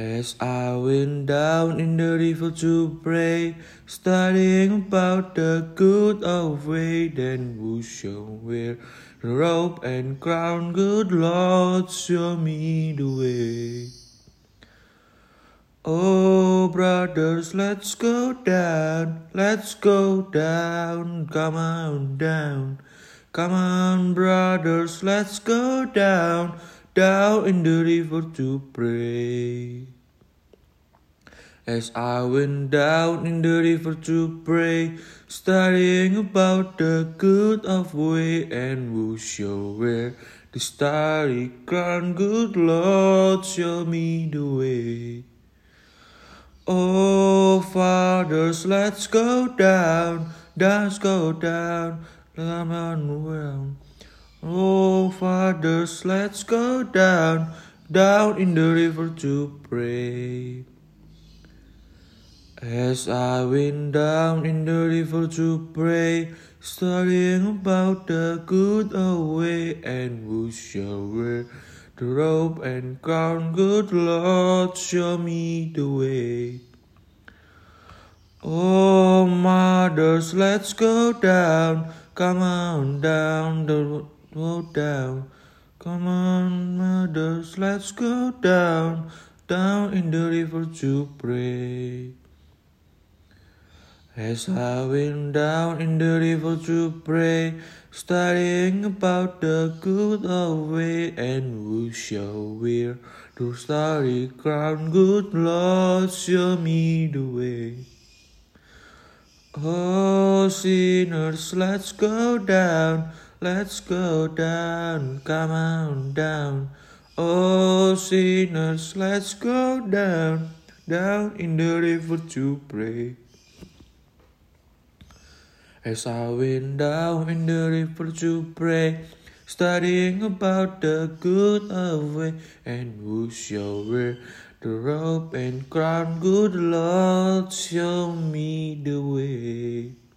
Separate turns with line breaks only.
As I went down in the river to pray, studying about the good of way, then who shall wear the robe and crown? Good Lord, show me the way. Oh, brothers, let's go down, let's go down, come on down. Come on, brothers, let's go down down in the river to pray. As I went down in the river to pray, studying about the good of way and who shall wear the starry crown, good Lord, show me the way. Oh, fathers, let's go down, let's go down, on down. Oh, fathers, let's go down, down in the river to pray. As I went down in the river to pray, studying about the good way and who shall wear the robe and crown, good Lord, show me the way. Oh, mothers, let's go down, come on down the go down. Come on, mothers, let's go down, down in the river to pray. As I went down in the river to pray, studying about the good of way and who shall wear the starry crown, good Lord, show me the way. Oh, sinners, let's go down. Let's go down, come on down. Oh, sinners, let's go down, down in the river to pray. As I went down in the river to pray, studying about the good of way and who shall wear the robe and crown, good Lord, show me the way.